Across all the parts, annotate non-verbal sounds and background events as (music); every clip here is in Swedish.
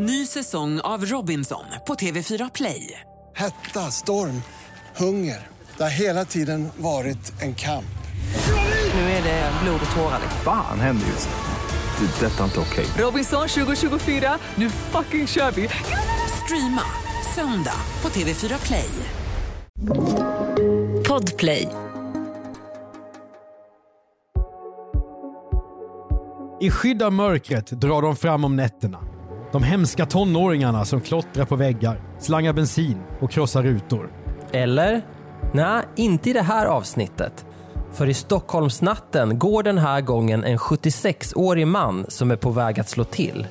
Ny säsong av Robinson på TV4 Play. Hetta, storm, hunger. Det har hela tiden varit en kamp. Nu är det blod och tårar. Fan händer just nu. Det. är Detta är inte okej. Robinson 2024, nu fucking kör vi! Streama söndag på TV4 Play. Podplay. I skydd av mörkret drar de fram om nätterna. De hemska tonåringarna som klottrar på väggar, slangar bensin och krossar rutor. Eller? Nej, inte i det här avsnittet. För i Stockholmsnatten går den här gången en 76-årig man som är på väg att slå till.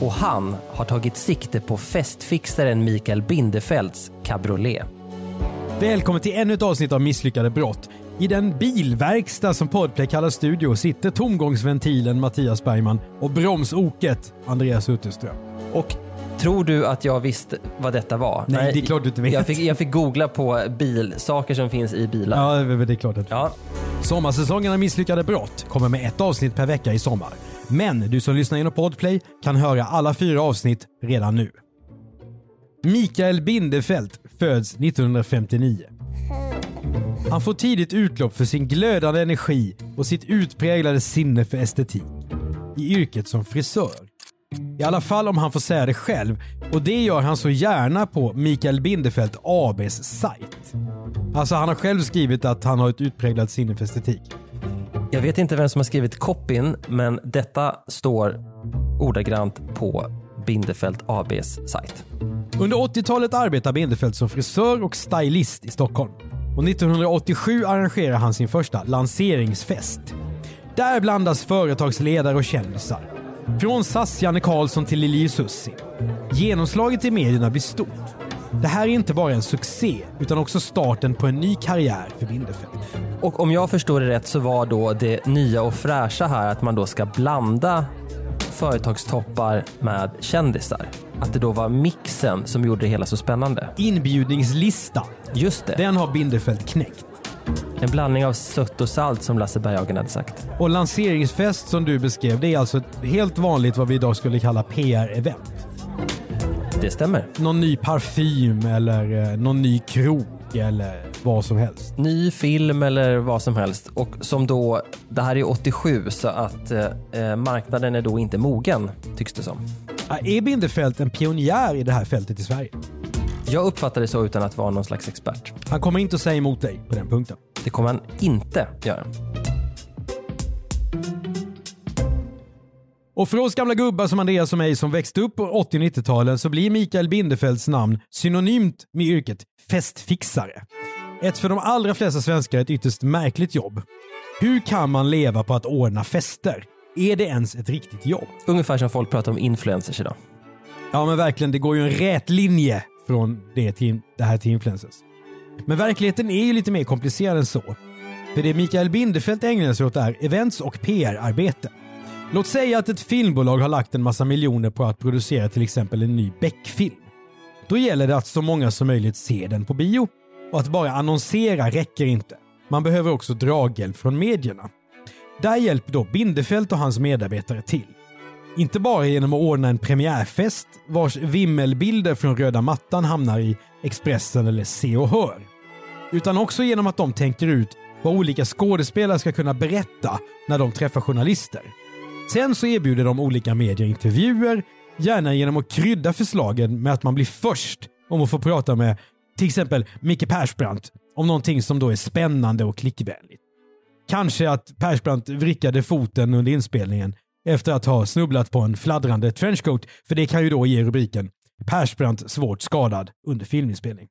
Och han har tagit sikte på festfixaren Mikael Bindefelds cabriolet. Välkommen till ännu ett avsnitt av Misslyckade brott. I den bilverkstad som Podplay kallar studio sitter tomgångsventilen Mattias Bergman och bromsoket Andreas Utterström. Och tror du att jag visste vad detta var? Nej, det är klart du inte vet. Jag fick, jag fick googla på bil, saker som finns i bilar. Ja, det är klart att Ja, Sommarsäsongen av Misslyckade brott kommer med ett avsnitt per vecka i sommar. Men du som lyssnar genom Podplay kan höra alla fyra avsnitt redan nu. Mikael Bindefeld föds 1959. Han får tidigt utlopp för sin glödande energi och sitt utpräglade sinne för estetik. I yrket som frisör. I alla fall om han får säga det själv och det gör han så gärna på Mikael Bindefeld ABs sajt. Alltså han har själv skrivit att han har ett utpräglat sinne för estetik. jag vet inte vem som har skrivit copyn, men detta står ordagrant på Bindefeld ABs sajt. Under 80-talet arbetar Bindefeld som frisör och stylist i Stockholm. Och 1987 arrangerar han sin första lanseringsfest. Där blandas företagsledare och kändisar. Från SAS Janne Karlsson till Lili Sussi. Genomslaget i medierna blir stort. Det här är inte bara en succé, utan också starten på en ny karriär för Bindefeld. Och om jag förstår det rätt så var då det nya och fräscha här att man då ska blanda företagstoppar med kändisar. Att det då var mixen som gjorde det hela så spännande. Inbjudningslista, Just det, den har Bindefeld knäckt. En blandning av sött och salt som Lasse Berghagen hade sagt. Och lanseringsfest som du beskrev, det är alltså ett helt vanligt vad vi idag skulle kalla PR-event. Det stämmer. någon ny parfym eller eh, någon ny krok eller vad som helst. Ny film eller vad som helst. Och som då, det här är 87 så att eh, marknaden är då inte mogen tycks det som. Är Bindefeld en pionjär i det här fältet i Sverige? Jag uppfattar det så utan att vara någon slags expert. Han kommer inte att säga emot dig på den punkten. Det kommer han inte göra. Och för oss gamla gubbar som Andreas och mig som växte upp på 80 och 90-talen så blir Mikael Bindefelds namn synonymt med yrket festfixare. Ett för de allra flesta svenskar ett ytterst märkligt jobb. Hur kan man leva på att ordna fester? Är det ens ett riktigt jobb? Ungefär som folk pratar om influencers idag. Ja men verkligen, det går ju en rät linje från det, till, det här till influencers. Men verkligheten är ju lite mer komplicerad än så. För det Mikael Bindefeld ägnar sig åt är events och PR-arbete. Låt säga att ett filmbolag har lagt en massa miljoner på att producera till exempel en ny Beck-film. Då gäller det att så många som möjligt ser den på bio. Och att bara annonsera räcker inte. Man behöver också draghjälp från medierna. Där hjälper då Bindefeld och hans medarbetare till. Inte bara genom att ordna en premiärfest vars vimmelbilder från röda mattan hamnar i Expressen eller Se och Hör. Utan också genom att de tänker ut vad olika skådespelare ska kunna berätta när de träffar journalister. Sen så erbjuder de olika medier intervjuer, gärna genom att krydda förslagen med att man blir först om att få prata med till exempel Micke Persbrandt om någonting som då är spännande och klickvänligt. Kanske att Persbrandt vrickade foten under inspelningen efter att ha snubblat på en fladdrande trenchcoat, för det kan ju då ge rubriken “Persbrandt svårt skadad under filminspelning”.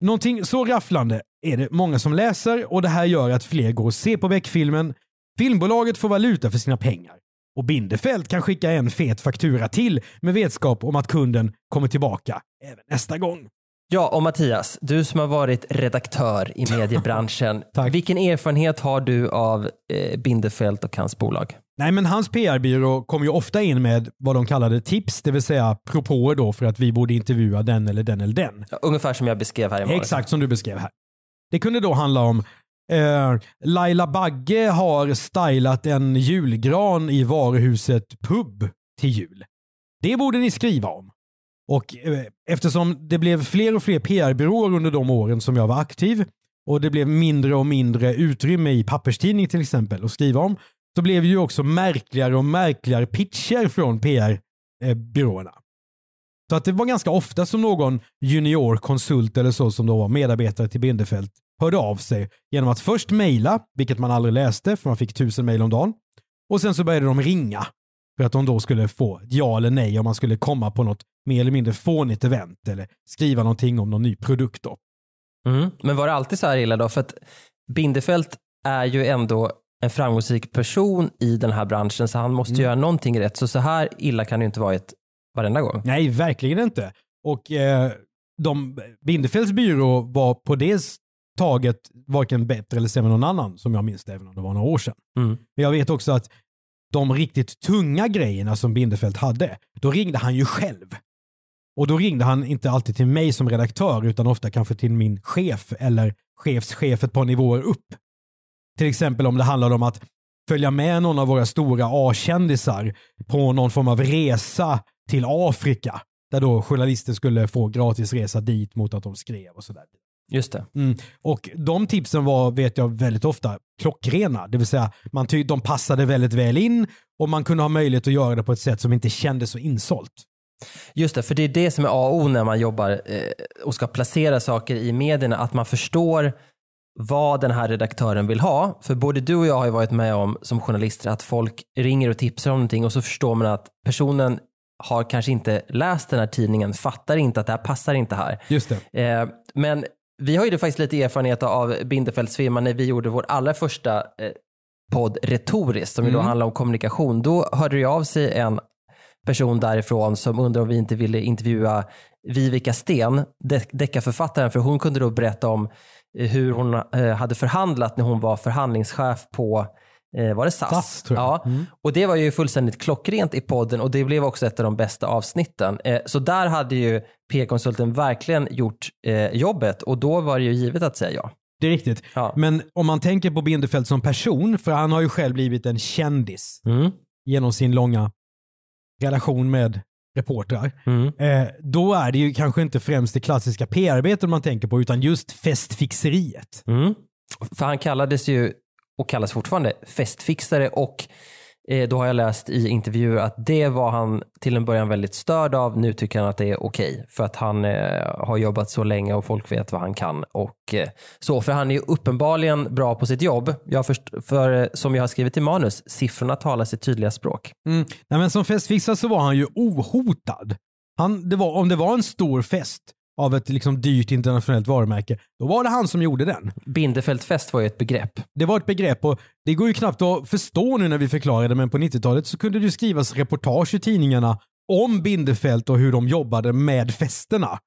Någonting så rafflande är det många som läser och det här gör att fler går och ser på Beck-filmen. Filmbolaget får valuta för sina pengar. Och Bindefeld kan skicka en fet faktura till med vetskap om att kunden kommer tillbaka även nästa gång. Ja, och Mattias, du som har varit redaktör i (laughs) mediebranschen. Vilken erfarenhet har du av eh, Bindefeld och hans bolag? Nej, men hans PR-byrå kom ju ofta in med vad de kallade tips, det vill säga propåer då för att vi borde intervjua den eller den eller den. Ja, ungefär som jag beskrev här i morgon. Exakt som du beskrev här. Det kunde då handla om eh, Laila Bagge har stylat en julgran i varuhuset Pub till jul. Det borde ni skriva om. Och eh, eftersom det blev fler och fler PR-byråer under de åren som jag var aktiv och det blev mindre och mindre utrymme i papperstidning till exempel att skriva om, så blev ju också märkligare och märkligare pitcher från PR-byråerna. Eh, så att det var ganska ofta som någon junior konsult eller så som då var medarbetare till Bindefält hörde av sig genom att först mejla, vilket man aldrig läste för man fick tusen mejl om dagen. Och sen så började de ringa för att de då skulle få ett ja eller nej om man skulle komma på något mer eller mindre fånigt event eller skriva någonting om någon ny produkt. Då. Mm. Men var det alltid så här illa då? För att Bindefält är ju ändå en framgångsrik person i den här branschen så han måste Mm. göra någonting rätt. Så så här illa kan det inte vara ett varenda gång. Nej, verkligen inte. Och eh, de, Bindefelds byrå var på det taget varken bättre eller sämre än någon annan som jag minns det, även om det var några år sedan. Mm. Men jag vet också att de riktigt tunga grejerna som Bindefeld hade, då ringde han ju själv. Och då ringde han inte alltid till mig som redaktör utan ofta kanske till min chef eller chefschef ett par nivåer upp. Till exempel om det handlade om att följa med någon av våra stora A-kändisar på någon form av resa till Afrika. Där då journalister skulle få gratis resa dit mot att de skrev och sådär. Just det. Mm. Och de tipsen var, vet jag, väldigt ofta klockrena. Det vill säga, man ty- de passade väldigt väl in och man kunde ha möjlighet att göra det på ett sätt som inte kändes så insålt. Just det, för det är det som är A och O när man jobbar eh, och ska placera saker i medierna, att man förstår vad den här redaktören vill ha. För både du och jag har ju varit med om som journalister att folk ringer och tipsar om någonting och så förstår man att personen har kanske inte läst den här tidningen, fattar inte att det här passar inte här. Just det. Eh, men vi har ju faktiskt lite erfarenhet av Bindefelds firma när vi gjorde vår allra första eh, podd Retoriskt som ju då Mm. handlar om kommunikation. Då hörde det av sig en person därifrån som undrade om vi inte ville intervjua Vivica Sten, de- deckarförfattaren, för hon kunde då berätta om hur hon eh, hade förhandlat när hon var förhandlingschef på eh, var det SAS? SAS. Ja. Mm. Och det var ju fullständigt klockrent i podden och det blev också ett av de bästa avsnitten. Eh, så där hade ju P-konsulten verkligen gjort jobbet och då var det ju givet att säga ja. Det är riktigt. Ja. Men om man tänker på Bindefeld som person, för han har ju själv blivit en kändis Mm. genom sin långa relation med reportrar. Mm. Eh, då är det ju kanske inte främst det klassiska PR-arbetet man tänker på, utan just festfixeriet. Mm. För han kallades ju, och kallas fortfarande, festfixare och Eh, då har jag läst i intervjuer att det var han till en början väldigt störd av. Nu tycker han att det är okej för att han eh, har jobbat så länge och folk vet vad han kan. Och, eh, så, för han är ju uppenbarligen bra på sitt jobb. Jag först, för eh, som jag har skrivit i manus, siffrorna talar sitt tydliga språk. Mm. Nej, men som festfixare så var han ju ohotad. Han, det var, om det var en stor fest av ett liksom dyrt internationellt varumärke, då var det han som gjorde den. Bindefeldfest var ju ett begrepp. Det var ett begrepp och det går ju knappt att förstå nu när vi förklarar det, men på 90-talet så kunde det skrivas reportage i tidningarna om Bindefält och hur de jobbade med festerna.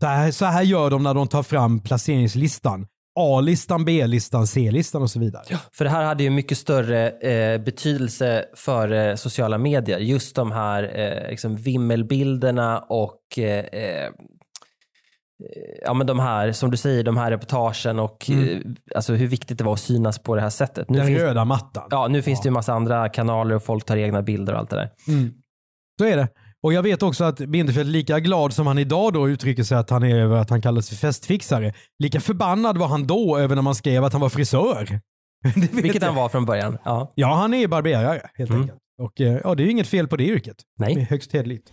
Så här, så här gör de när de tar fram placeringslistan. A-listan, B-listan, C-listan och så vidare. För det här hade ju mycket större eh, betydelse för eh, sociala medier. Just de här eh, liksom vimmelbilderna och eh, eh, ja, men de här, som du säger, de här reportagen och eh, alltså hur viktigt det var att synas på det här sättet. Nu Den finns, röda mattan. ja, nu finns det ju massa andra kanaler och folk tar egna bilder och allt det där. Så är det. Och jag vet också att Bindefeld, lika glad som han idag då uttrycker sig att han är över att han kallas för festfixare, lika förbannad var han då över när man skrev att han var frisör. (laughs) Vilket jag. han var från början. Ja. Ja, han är barberare helt Mm. enkelt. Och eh, ja, det är ju inget fel på det yrket. Nej. Det är högst hederligt.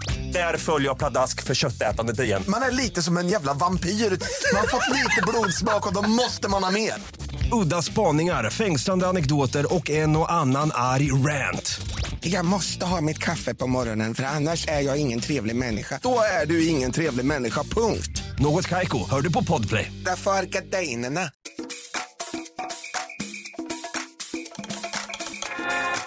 Där följer jag pladask för köttätandet igen. Man är lite som en jävla vampyr. Man har fått lite blodsmak och då måste man ha mer. Udda spaningar, fängslande anekdoter och en och annan arg rant. Jag måste ha mitt kaffe på morgonen för annars är jag ingen trevlig människa. Då är du ingen trevlig människa, punkt. Något Kaiko, hör du på Podplay. Därför är gardinerna.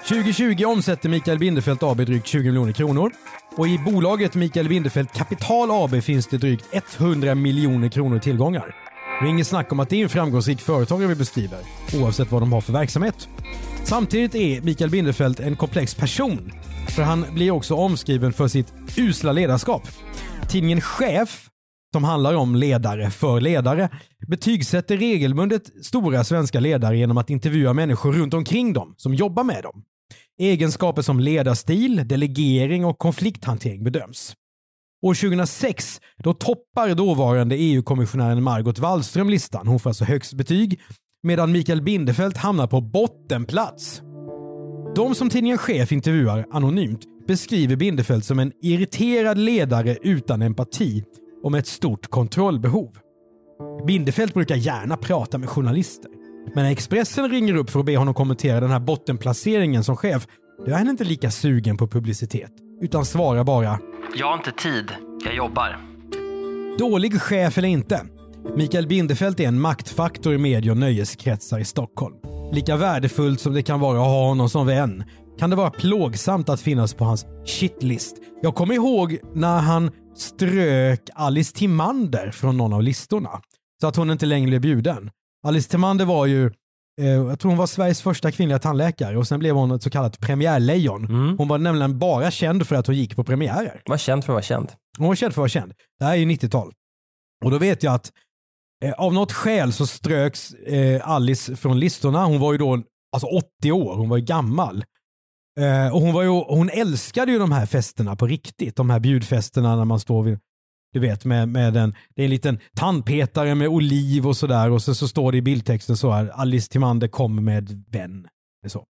2020 omsätter Mikael Bindefeld AB drygt 20 miljoner kronor och i bolaget Mikael Bindefeld Kapital AB finns det drygt 100 miljoner kronor i tillgångar. Det är inget snack om att det är en framgångsrik företagare vi beskriver, oavsett vad de har för verksamhet. Samtidigt är Mikael Bindefeld en komplex person, för han blir också omskriven för sitt usla ledarskap. Tidningen Chef, som handlar om ledare för ledare, betygsätter regelbundet stora svenska ledare genom att intervjua människor runt omkring dem som jobbar med dem. Egenskaper som ledarstil, delegering och konflikthantering bedöms. År 2006 då toppar dåvarande EU-kommissionären Margot Wallström listan. Hon får alltså högst betyg. Medan Mikael Bindefeld hamnar på bottenplats. De som tidningen Chef intervjuar anonymt beskriver Bindefeld som en irriterad ledare utan empati och med ett stort kontrollbehov. Bindefeld brukar gärna prata med journalister. Men när Expressen ringer upp för att be honom kommentera den här bottenplaceringen som chef, då är han inte lika sugen på publicitet. Utan svarar bara Jag har inte tid. Jag jobbar. Dålig chef eller inte. Mikael Bindefeld är en maktfaktor i medie och nöjeskretsar i Stockholm. Lika värdefullt som det kan vara att ha honom som vän kan det vara plågsamt att finnas på hans shitlist. Jag kommer ihåg när han strök Alice Timander från någon av listorna. Så att hon inte längre blev bjuden. Alice Timander var ju, eh, jag tror hon var Sveriges första kvinnliga tandläkare och sen blev hon ett så kallat premiärlejon. Hon var nämligen bara känd för att hon gick på premiärer. Var känd för att vara känd. Hon var känd för att vara känd. Det här är ju 90-tal. Och då vet jag att eh, av något skäl så ströks eh, Alice från listorna. Hon var ju då alltså 80 år, hon var ju gammal. Eh, och hon, var ju, hon älskade ju de här festerna på riktigt. De här bjudfesterna när man står vid, du vet med, med en, det är en liten tandpetare med oliv och sådär och så, så står det i bildtexten så här, Alice Timander kommer med vän. Så.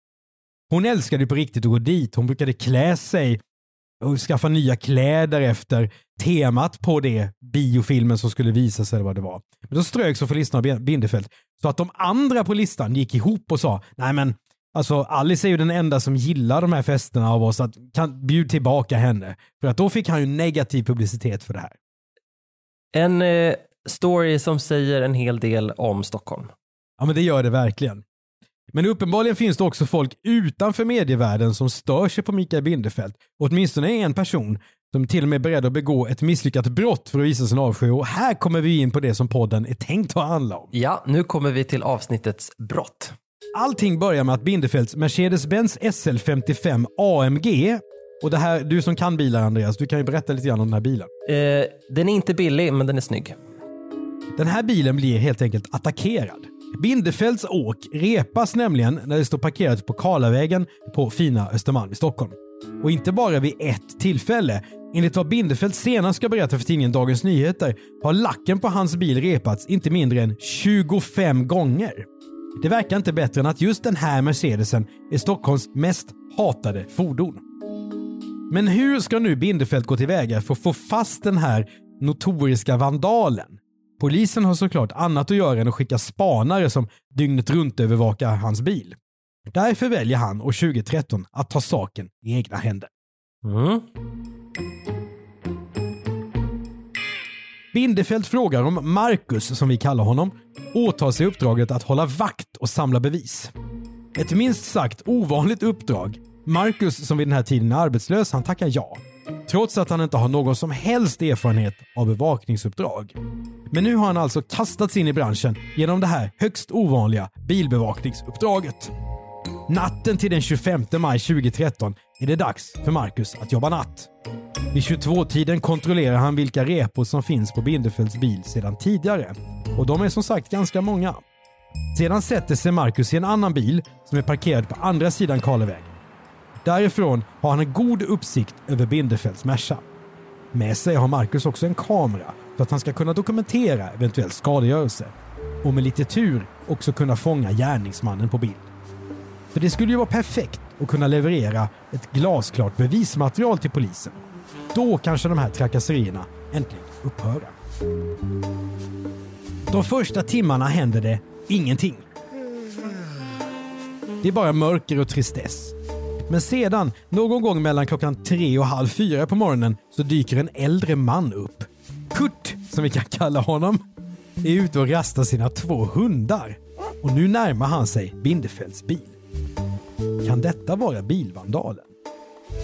Hon älskade ju på riktigt att gå dit. Hon brukade klä sig och skaffa nya kläder efter temat på det biofilmen som skulle visas eller vad det var. Men då ströks hon för listan av Bindefeld så att de andra på listan gick ihop och sa nej men alltså Alice är ju den enda som gillar de här festerna av oss, att kan bjud tillbaka henne. För att då fick han ju negativ publicitet för det här. En eh, story som säger en hel del om Stockholm. Ja men det gör det verkligen. Men uppenbarligen finns det också folk utanför medievärlden som stör sig på Mikael Bindefeld. Och åtminstone en person som till och med är beredd att begå ett misslyckat brott för att visa sin avsky. Och här kommer vi in på det som podden är tänkt att handla om. Ja, nu kommer vi till avsnittets brott. Allting börjar med att Bindefelds Mercedes-Benz SL55 AMG och det här, du som kan bilar Andreas, du kan ju berätta lite grann om den här bilen. Eh, den är inte billig, men den är snygg. Den här bilen blir helt enkelt attackerad. Bindefelds åk repas nämligen när det står parkerat på Karlavägen på fina Östermalm i Stockholm. Och inte bara vid ett tillfälle. Enligt vad Bindefeld senast ska berätta för tidningen Dagens Nyheter har lacken på hans bil repats inte mindre än 25 gånger. Det verkar inte bättre än att just den här Mercedesen är Stockholms mest hatade fordon. Men hur ska nu Bindefeld gå tillväga för att få fast den här notoriska vandalen? Polisen har såklart annat att göra än att skicka spanare som dygnet runt övervakar hans bil. Därför väljer han år 2013 att ta saken i egna händer. Mm. Bindefeld frågar om Marcus, som vi kallar honom, åtar sig uppdraget att hålla vakt och samla bevis. Ett minst sagt ovanligt uppdrag. Marcus, som vid den här tiden är arbetslös, han tackar ja. Trots att han inte har någon som helst erfarenhet av bevakningsuppdrag. Men nu har han alltså kastats in i branschen genom det här högst ovanliga bilbevakningsuppdraget. Natten till den 25 maj 2013 är det dags för Marcus att jobba natt. Vid 22-tiden kontrollerar han vilka repor som finns på Bindefelds bil sedan tidigare. Och de är som sagt ganska många. Sedan sätter sig Marcus i en annan bil som är parkerad på andra sidan Karlevägen. Därifrån har han en god uppsikt över Bindefelds Merca. Med sig har Marcus också en kamera för att han ska kunna dokumentera eventuell skadegörelse. Och med lite tur också kunna fånga gärningsmannen på bild. För det skulle ju vara perfekt att kunna leverera ett glasklart bevismaterial till polisen. Då kanske de här trakasserierna äntligen upphöra. De första timmarna händer det ingenting. Det är bara mörker och tristess. Men sedan, någon gång mellan klockan tre och halv fyra på morgonen, så dyker en äldre man upp. Kurt, som vi kan kalla honom, är ute och rastar sina två hundar. Och nu närmar han sig Bindefelds bil. kan detta vara bilvandalen?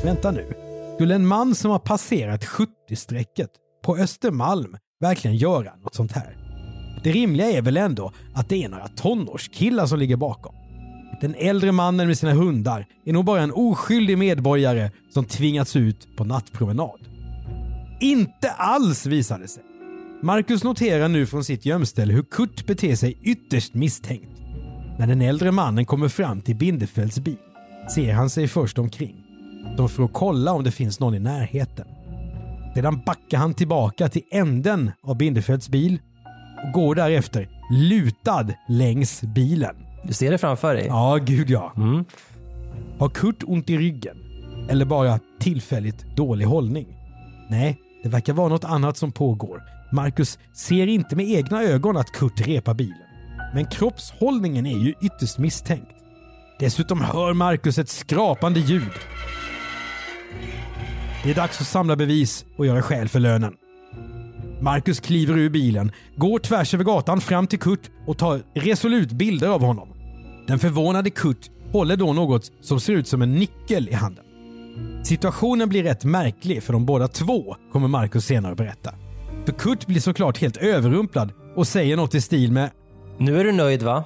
Vänta nu. Skulle en man som har passerat 70-strecket på Östermalm verkligen göra något sånt här? Det rimliga är väl ändå att det är några tonårskillar som ligger bakom. Den äldre mannen med sina hundar är nog bara en oskyldig medborgare som tvingats ut på nattpromenad. Inte alls visade det sig. Marcus noterar nu från sitt gömställe hur Kurt beter sig ytterst misstänkt. När den äldre mannen kommer fram till Bindefelds bil ser han sig först omkring. De för att kolla om det finns någon i närheten. Sedan backar han tillbaka till änden av Bindefelds bil och går därefter lutad längs bilen. Du ser det framför dig? Ja, gud ja. Mm. Har Kurt ont i ryggen? Eller bara tillfälligt dålig hållning? Nej, det verkar vara något annat som pågår. Marcus ser inte med egna ögon att Kurt repar bilen. Men kroppshållningen är ju ytterst misstänkt. Dessutom hör Marcus ett skrapande ljud. Det är dags att samla bevis och göra skäl för lönen. Marcus kliver ur bilen, går tvärs över gatan fram till Kurt och tar resolut bilder av honom. Den förvånade Kurt håller då något som ser ut som en nyckel i handen. Situationen blir rätt märklig för de båda två, kommer Marcus senare berätta. För Kurt blir såklart helt överrumplad och säger något i stil med Nu är du nöjd va?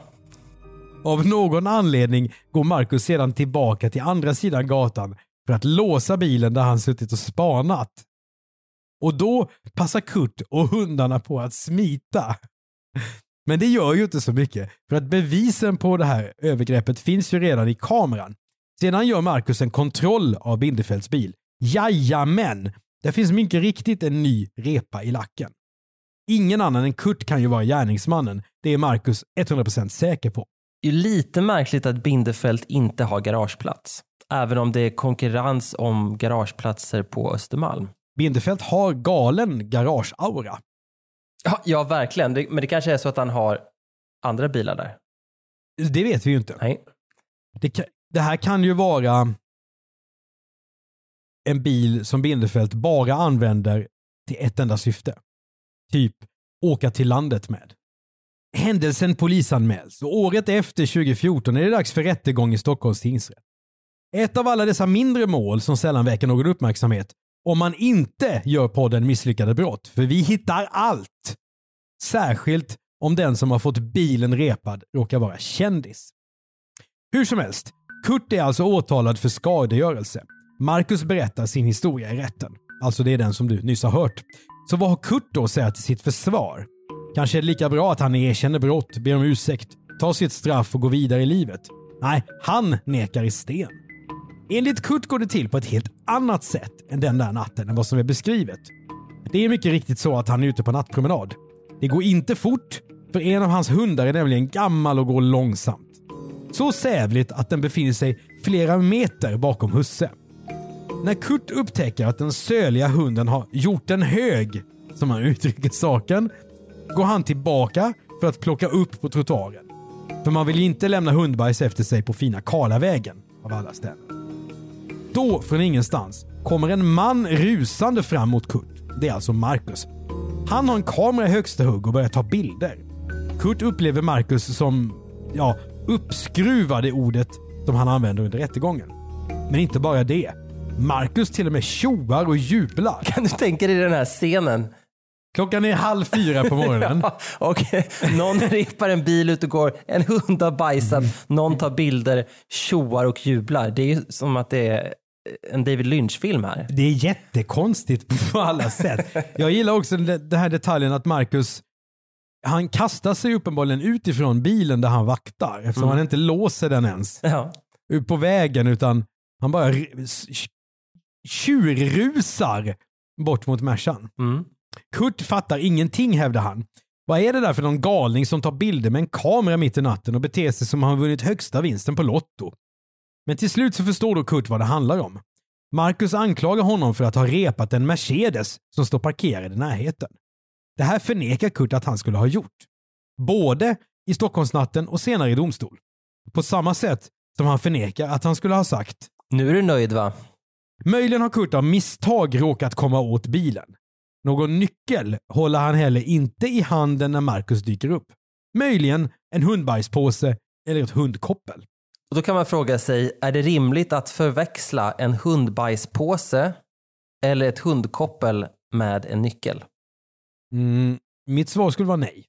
av någon anledning går Marcus sedan tillbaka till andra sidan gatan för att låsa bilen där han suttit och spanat. Och då passar Kurt och hundarna på att smita. Men det gör ju inte så mycket, för att bevisen på det här övergreppet finns ju redan i kameran. Sedan gör Marcus en kontroll av Bindefelds bil. Jajamän! Det finns mycket riktigt en ny repa i lacken. Ingen annan än Kurt kan ju vara gärningsmannen. Det är Marcus 100% säker på. Det är lite märkligt att Bindefeld inte har garageplats. Även om det är konkurrens om garageplatser på Östermalm. Bindefeld har galen garageaura. Ja, ja verkligen. Det, men det kanske är så att han har andra bilar där. Det vet vi ju inte. Nej. Det, det här kan ju vara en bil som Bindefeld bara använder till ett enda syfte. Typ åka till landet med. Händelsen polisanmäls och året efter 2014 är det dags för rättegång i Stockholms tingsrätt. Ett av alla dessa mindre mål som sällan väcker någon uppmärksamhet om man inte gör podden Misslyckade brott. För vi hittar allt. Särskilt om den som har fått bilen repad råkar vara kändis. Hur som helst, Kurt är alltså åtalad för skadegörelse. Marcus berättar sin historia i rätten. Alltså det är den som du nyss har hört. Så vad har Kurt då att säga till sitt försvar? Kanske är det lika bra att han erkänner brott, ber om ursäkt, tar sitt straff och går vidare i livet. Nej, han nekar i sten. Enligt Kurt går det till på ett helt annat sätt än den där natten än vad som är beskrivet. Det är mycket riktigt så att han är ute på nattpromenad. Det går inte fort, för en av hans hundar är nämligen gammal och går långsamt. Så sävligt att den befinner sig flera meter bakom husse. När Kurt upptäcker att den söliga hunden har gjort en hög, som han uttrycker saken, går han tillbaka för att plocka upp på trottoaren. För man vill inte lämna hundbajs efter sig på fina Karlavägen, av alla ställen. Då, från ingenstans, kommer en man rusande fram mot Kurt. Det är alltså Marcus. Han har en kamera i högsta hugg och börjar ta bilder. Kurt upplever Marcus som, ja, uppskruvad i ordet som han använder under rättegången. Men inte bara det. Marcus till och med tjoar och jublar. Kan du tänka dig den här scenen? Klockan är halv fyra på morgonen. (laughs) Ja, och någon repar en bil ut och går, en hund har bajsat, någon tar bilder, tjoar och jublar. Det är ju som att det är en David Lynch-film här. Det är jättekonstigt (laughs) på alla sätt. Jag gillar också den här detaljen att Marcus han kastar sig uppenbarligen utifrån bilen där han vaktar eftersom han inte låser den ens Ja. på vägen utan han bara tjurrusar bort mot Mercan. Mm. Kurt fattar ingenting hävdar han. Vad är det där för någon galning som tar bilder med en kamera mitt i natten och beter sig som om han vunnit högsta vinsten på Lotto? Men till slut så förstår då Kurt vad det handlar om. Marcus anklagar honom för att ha repat en Mercedes som står parkerad i närheten. Det här förnekar Kurt att han skulle ha gjort. Både i Stockholmsnatten och senare i domstol. På samma sätt som han förnekar att han skulle ha sagt Nu är du nöjd va? Möjligen har Kurt av misstag råkat komma åt bilen. Någon nyckel håller han heller inte i handen när Marcus dyker upp. Möjligen en hundbajspåse eller ett hundkoppel. Och då kan man fråga sig, är det rimligt att förväxla en hundbajspåse eller ett hundkoppel med en nyckel? Mm, mitt svar skulle vara nej.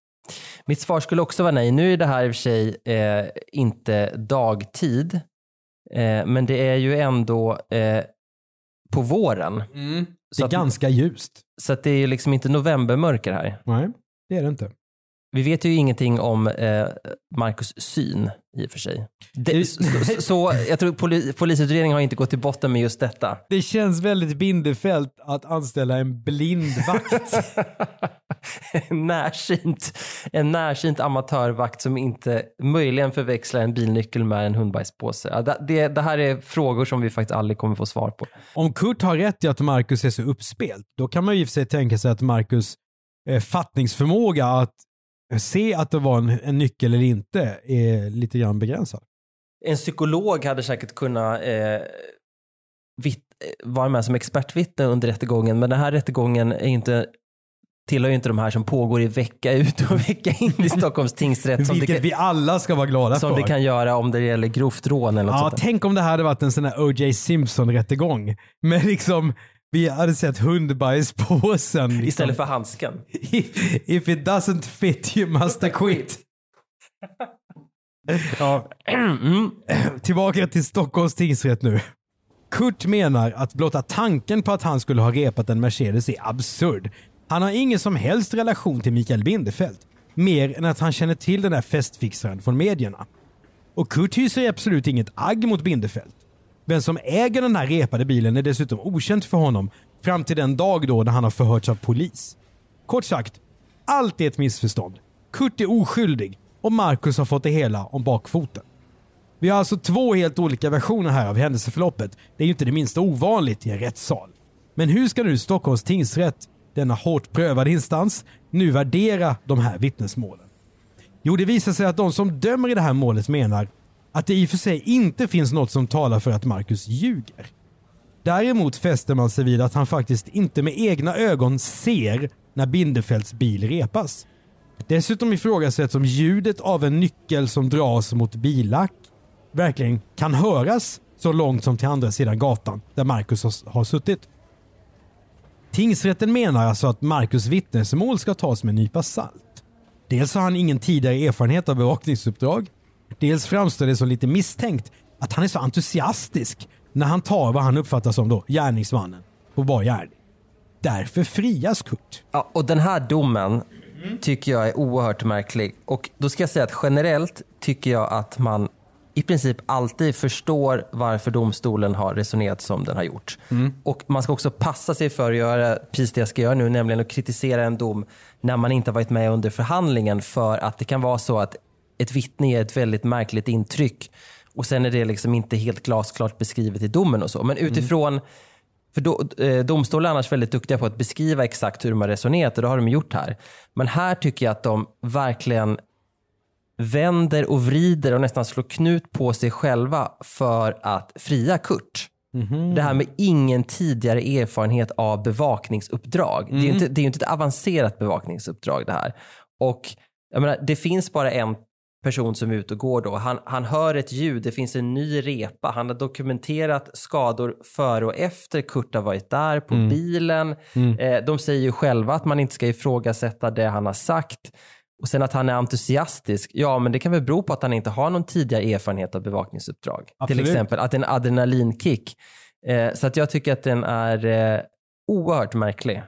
Mitt svar skulle också vara nej. Nu är det här i och för sig eh, inte dagtid, eh, men det är ju ändå eh, på våren. Det Så är att- ganska ljust. Så att det är ju liksom inte novembermörker här. Nej, det är det inte. Vi vet ju ingenting om eh, Marcus syn i och för sig. Det, så, så, så jag tror poli, polisutredningen har inte gått till botten med just detta. Det känns väldigt Bindefält att anställa en blindvakt. (laughs) en, närsynt, en närsynt amatörvakt som inte möjligen förväxlar en bilnyckel med en hundbajspåse. Ja, det, det, det här är frågor som vi faktiskt aldrig kommer få svar på. Om Kurt har rätt i att Marcus är så uppspelt, då kan man ju i och för sig tänka sig att Marcus eh, fattningsförmåga att se att det var en, en nyckel eller inte är lite grann begränsad. En psykolog hade säkert kunnat eh, vitt, eh, vara med som expertvittne under rättegången, men den här rättegången är inte tillhör ju inte de här som pågår i vecka ut och (laughs) vecka in i Stockholms tingsrätt som, det Vilket vi alla ska vara glada som för. det kan göra om det gäller grovt rån eller något ja, sånt tänk om det här hade varit en sån här O.J. Simpson-rättegång. Men liksom, vi hade sett hundbajspåsen. Liksom. Istället för handsken. (laughs) If, it doesn't fit you must quit. (laughs) ja. Mm. Tillbaka till Stockholms tingsrätt nu. Kurt menar att blotta tanken på att han skulle ha repat en Mercedes är absurd. Han har ingen som helst relation till Mikael Bindefeld. Mer än att han känner till den där festfixaren från medierna. Och Kurt hyser absolut inget agg mot Bindefeld. Vem som äger den här repade bilen är dessutom okänt för honom fram till den dag då när han har förhörts av polis. Kort sagt, allt är ett missförstånd. Kurt är oskyldig och Marcus har fått det hela om bakfoten. Vi har alltså två helt olika versioner här av händelseförloppet. Det är ju inte det minsta ovanligt i en rättssal. Men hur ska nu Stockholms tingsrätt, denna hårt prövade instans, nu värdera de här vittnesmålen? Jo, det visar sig att de som dömer i det här målet menar att det i och för sig inte finns något som talar för att Marcus ljuger. Däremot fäster man sig vid att han faktiskt inte med egna ögon ser när Bindefelds bil repas. Dessutom ifrågasätts om ljudet av en nyckel som dras mot billack verkligen kan höras så långt som till andra sidan gatan där Marcus har, har suttit. Tingsrätten menar alltså att Marcus vittnesmål ska tas med en nypa salt. Dels har han ingen tidigare erfarenhet av bevakningsuppdrag. Dels framstår det som lite misstänkt att han är så entusiastisk när han tar vad han uppfattar som då gärningsmannen på bar gärning. Därför frias Kurt. Ja, och den här domen tycker jag är oerhört märklig. Och då ska jag säga att generellt tycker jag att man i princip alltid förstår varför domstolen har resonerat som den har gjort. Och man ska också passa sig för att göra precis det jag ska göra nu, nämligen att kritisera en dom när man inte har varit med under förhandlingen för att det kan vara så att ett vittne ger ett väldigt märkligt intryck och sen är det liksom inte helt glasklart beskrivet i domen och så. Men utifrån för då, eh, domstolar är annars väldigt duktiga på att beskriva exakt hur de har resonerat och det har de gjort här. Men här tycker jag att de verkligen vänder och vrider och nästan slår knut på sig själva för att fria Kurt. Det här med ingen tidigare erfarenhet av bevakningsuppdrag. Det är ju inte, det är ju inte ett avancerat bevakningsuppdrag det här. Och jag menar, det finns bara en person som är ute och går då. Han, han hör ett ljud, det finns en ny repa. Han har dokumenterat skador före och efter Kurt har varit där på bilen. Eh, de säger ju själva att man inte ska ifrågasätta det han har sagt. Och sen att han är entusiastisk, ja men det kan väl bero på att han inte har någon tidigare erfarenhet av bevakningsuppdrag. Absolut. Till exempel att det är en adrenalinkick. Eh, så att jag tycker att den är eh, oerhört märklig.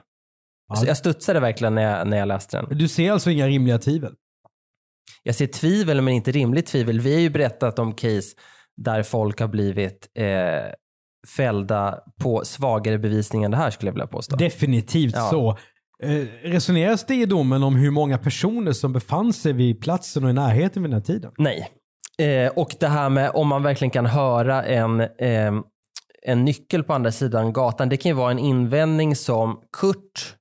Så jag studsade verkligen när jag, när jag läste den. Du ser alltså inga rimliga tvivel? Jag ser tvivel men inte rimligt tvivel. Vi har ju berättat om case där folk har blivit eh, fällda på svagare bevisning än det här skulle jag vilja påstå. Definitivt Ja. så. Eh, resoneras det i domen om hur många personer som befann sig vid platsen och i närheten vid den här tiden? Nej. Eh, och det här med om man verkligen kan höra en, eh, en nyckel på andra sidan gatan. Det kan ju vara en invändning som Kurt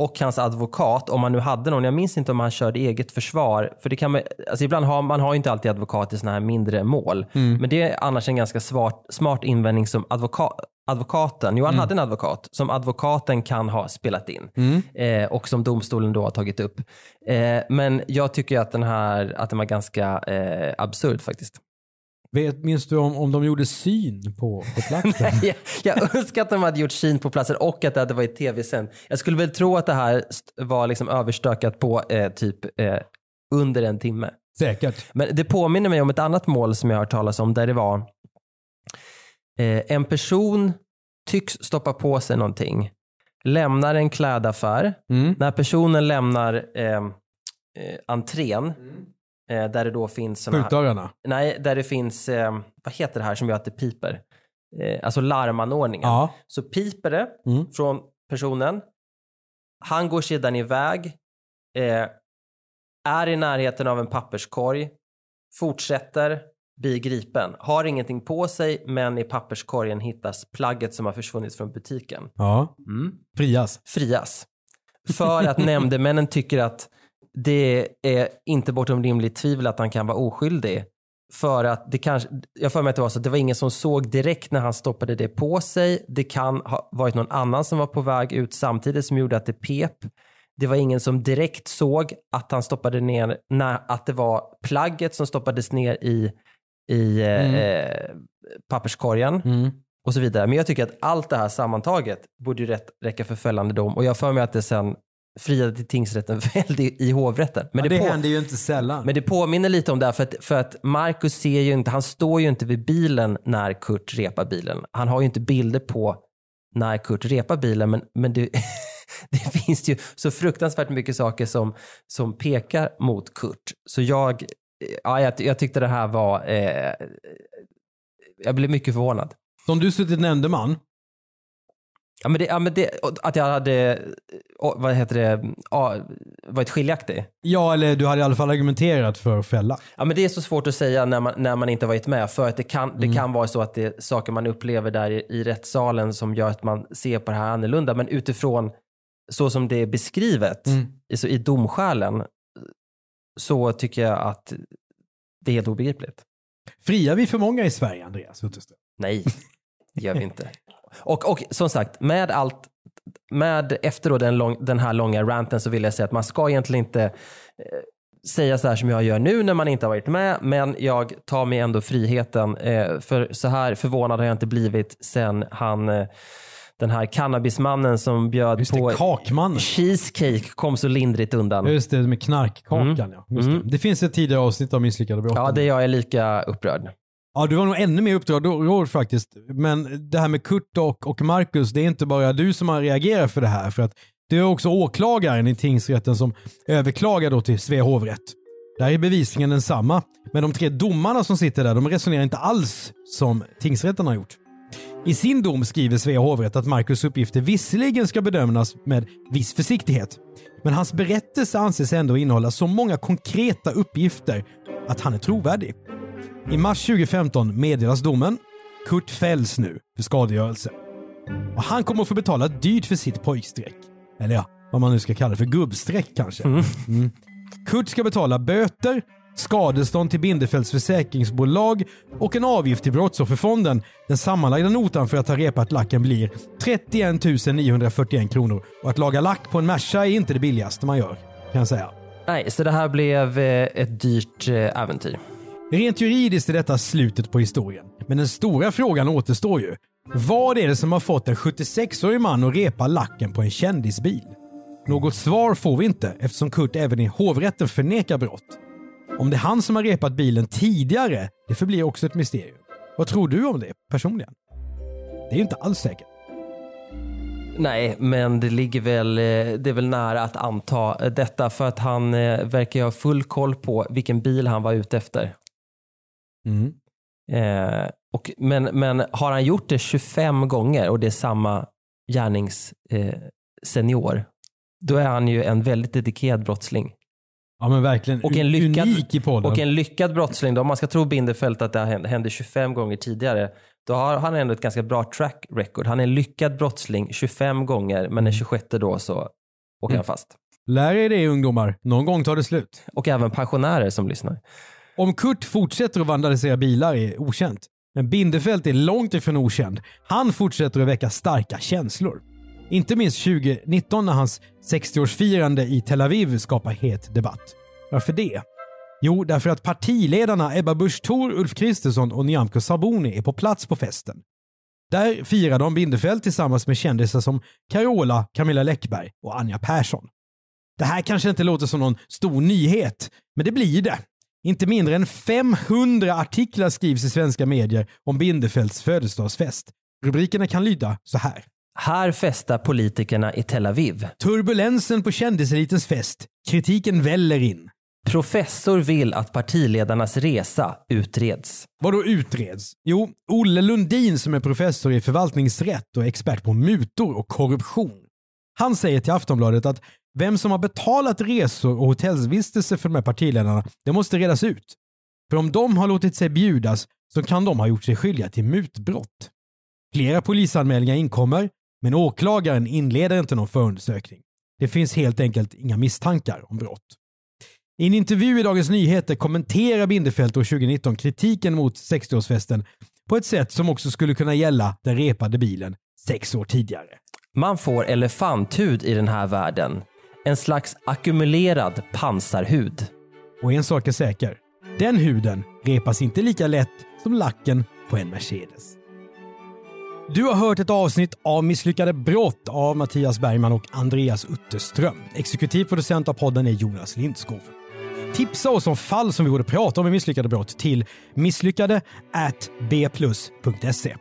och hans advokat, om man nu hade någon, jag minns inte om han körde eget försvar, för det kan man, alltså ibland har man har ju inte alltid advokat i sådana här mindre mål, men det är annars en ganska smart, smart invändning som advoka, advokaten, jo han hade en advokat, som advokaten kan ha spelat in eh, och som domstolen då har tagit upp. Eh, men jag tycker att den här, att den var ganska eh, absurd faktiskt. Vet, minns du om, om de gjorde syn på, på platsen? (laughs) jag, jag önskar att de hade gjort syn på platsen och att det hade varit tv-sänd. Jag skulle väl tro att det här var liksom överstökat på eh, typ eh, under en timme. Säkert. Men det påminner mig om ett annat mål som jag har hört talas om där det var eh, en person tycks stoppa på sig någonting, lämnar en klädaffär. Mm. När personen lämnar eh, eh, entrén, eh, där det då finns såna Skjutdörrarna. nej, där det finns, eh, vad heter det här som gör att det piper? Eh, alltså larmanordningen. Ja. Så piper det Mm. från personen. Han går sedan iväg, eh, är i närheten av en papperskorg, fortsätter, blir gripen. Har ingenting på sig, men i papperskorgen hittas plagget som har försvunnit från butiken. Ja. Mm. Frias. Frias. För att nämndemännen tycker att det är inte bortom rimligt tvivel att han kan vara oskyldig. För att det kanske, jag får mig att det var så, att det var ingen som såg direkt när han stoppade det på sig. Det kan ha varit någon annan som var på väg ut samtidigt som gjorde att det pep. Det var ingen som direkt såg att han stoppade ner, när, att det var plagget som stoppades ner i, i eh, eh, papperskorgen Mm. och så vidare. Men jag tycker att allt det här sammantaget borde ju rätt, räcka för fällande dom. Och jag för mig att det sen friade till tingsrätten (laughs) fällde i, i hovrätten. Men, Men det, det på, händer ju inte sällan. men det påminner lite om det här för att, för att Marcus ser ju inte, han står ju inte vid bilen när Kurt repar bilen. Han har ju inte bilder på när Kurt repar bilen, men, men det, (laughs) det finns ju så fruktansvärt mycket saker som, som pekar mot Kurt. Så jag, ja, jag, jag tyckte det här var, eh, jag blev mycket förvånad. Om du suttit nämndeman, Ja, men det, ja, men det, att jag hade, vad heter det, ja, varit skiljaktig. ja eller du hade i alla fall argumenterat för att fälla. Ja, men det är så svårt att säga när man, när man inte varit med. För att det kan, det kan vara så att det är saker man upplever där i, i rättssalen som gör att man ser på det här annorlunda. Men utifrån så som det är beskrivet i, så i domskälen så tycker jag att det är helt obegripligt. Friar vi för många i Sverige, Andreas? Nej, det gör vi inte. (laughs) Och, och som sagt, med allt, med efter då den, lång, den här långa ranten så vill jag säga att man ska egentligen inte eh, säga så här som jag gör nu när man inte har varit med, men jag tar mig ändå friheten. Eh, för så här förvånad har jag inte blivit sen han, eh, den här cannabismannen som bjöd det, på kakmannen. cheesecake kom så lindrigt undan. Just det, med knarkkakan ja. Just Mm. det. det finns ett tidigare avsnitt av Misslyckade brott. Ja, det jag är lika upprörd. Ja, du var nog ännu mer upprörd faktiskt. Men det här med Kurt och, och Marcus, det är inte bara du som har reagerat för det här. För att det är också åklagaren i tingsrätten som överklagar då till Svea hovrätt. Där är bevisningen densamma. Men de tre domarna som sitter där, de resonerar inte alls som tingsrätten har gjort. I sin dom skriver Svea hovrätt att Marcus uppgifter visserligen ska bedömas med viss försiktighet. Men hans berättelse anses ändå innehålla så många konkreta uppgifter att han är trovärdig. I mars 2015 meddelas domen. Kurt fälls nu för skadegörelse. Och han kommer att få betala dyrt för sitt pojkstreck. Eller ja, vad man nu ska kalla det för gubbstreck kanske. Mm. Kurt ska betala böter, skadestånd till Bindefelds försäkringsbolag och en avgift till Brottsofferfonden. Den sammanlagda notan för att ha repat lacken blir 31 941 kronor. Och att laga lack på en Merca är inte det billigaste man gör, kan jag säga. Nej, så det här blev eh, ett dyrt eh, äventyr. Rent juridiskt är detta slutet på historien. Men den stora frågan återstår ju. Vad är det som har fått en 76-årig man att repa lacken på en kändisbil? Något svar får vi inte eftersom Kurt även i hovrätten förnekar brott. Om det är han som har repat bilen tidigare, det förblir också ett mysterium. Vad tror du om det personligen? Det är ju inte alls säkert. Nej, men det ligger väl, eh, det är väl nära att anta eh, detta för att han eh, verkar ju ha full koll på vilken bil han var ute efter. Mm. Eh, och, men, men har han gjort det 25 gånger och det är samma gärningssenior, eh, då är han ju en väldigt dedikerad brottsling. Ja men verkligen Och en lyckad, unik i podden. och en lyckad brottsling, då, om man ska tro Bindefeld att det hände 25 gånger tidigare, då har han ändå ett ganska bra track record. Han är en lyckad brottsling 25 gånger, men den 26 då så åker han fast. Lär er det ungdomar. Någon gång tar det slut. Och även pensionärer som lyssnar. Om Kurt fortsätter att vandalisera bilar är okänt. Men Bindefeld är långt ifrån okänd. Han fortsätter att väcka starka känslor. Inte minst 2019 när hans 60-årsfirande i Tel Aviv skapar het debatt. Varför det? Jo, därför att partiledarna Ebba Busch Thor, Ulf Kristersson och Nyamko Sabuni är på plats på festen. Där firar de Bindefeld tillsammans med kändisar som Carola, Camilla Läckberg och Anja Persson. Det här kanske inte låter som någon stor nyhet, men det blir det. Inte mindre än 500 artiklar skrivs i svenska medier om Bindefelds födelsedagsfest. Rubrikerna kan lyda så här. Här festar politikerna i Tel Aviv. Turbulensen på kändiselitens fest. Kritiken väller in. Professor vill att partiledarnas resa utreds. Vad då utreds? Jo, Olle Lundin som är professor i förvaltningsrätt och expert på mutor och korruption. Han säger till Aftonbladet att vem som har betalat resor och hotellvistelse för de här partiledarna, det måste redas ut. För om de har låtit sig bjudas så kan de ha gjort sig skyldiga till mutbrott. Flera polisanmälningar inkommer, men åklagaren inleder inte någon förundersökning. Det finns helt enkelt inga misstankar om brott. I en intervju i Dagens Nyheter kommenterar Bindefeld år 2019 kritiken mot 60-årsfesten på ett sätt som också skulle kunna gälla den repade bilen sex år tidigare. Man får elefanthud i den här världen. En slags ackumulerad pansarhud. Och en sak är säker. Den huden repas inte lika lätt som lacken på en Mercedes. Du har hört ett avsnitt av Misslyckade brott av Mattias Bergman och Andreas Utterström. Exekutiv producent av podden är Jonas Lindskov. Tipsa oss om fall som vi borde prata om i Misslyckade brott till misslyckade bplus.se.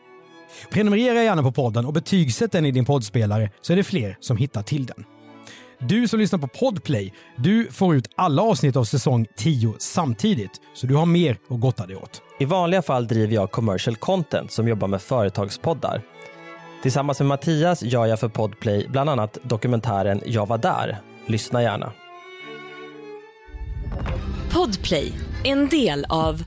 Prenumerera gärna på podden och betygsätt den i din poddspelare så är det fler som hittar till den. Du som lyssnar på Podplay, du får ut alla avsnitt av säsong 10 samtidigt, så du har mer att gotta dig åt. I vanliga fall driver jag commercial content som jobbar med företagspoddar. Tillsammans med Mattias gör jag för Podplay bland annat dokumentären Jag var där. Lyssna gärna. Podplay, en del av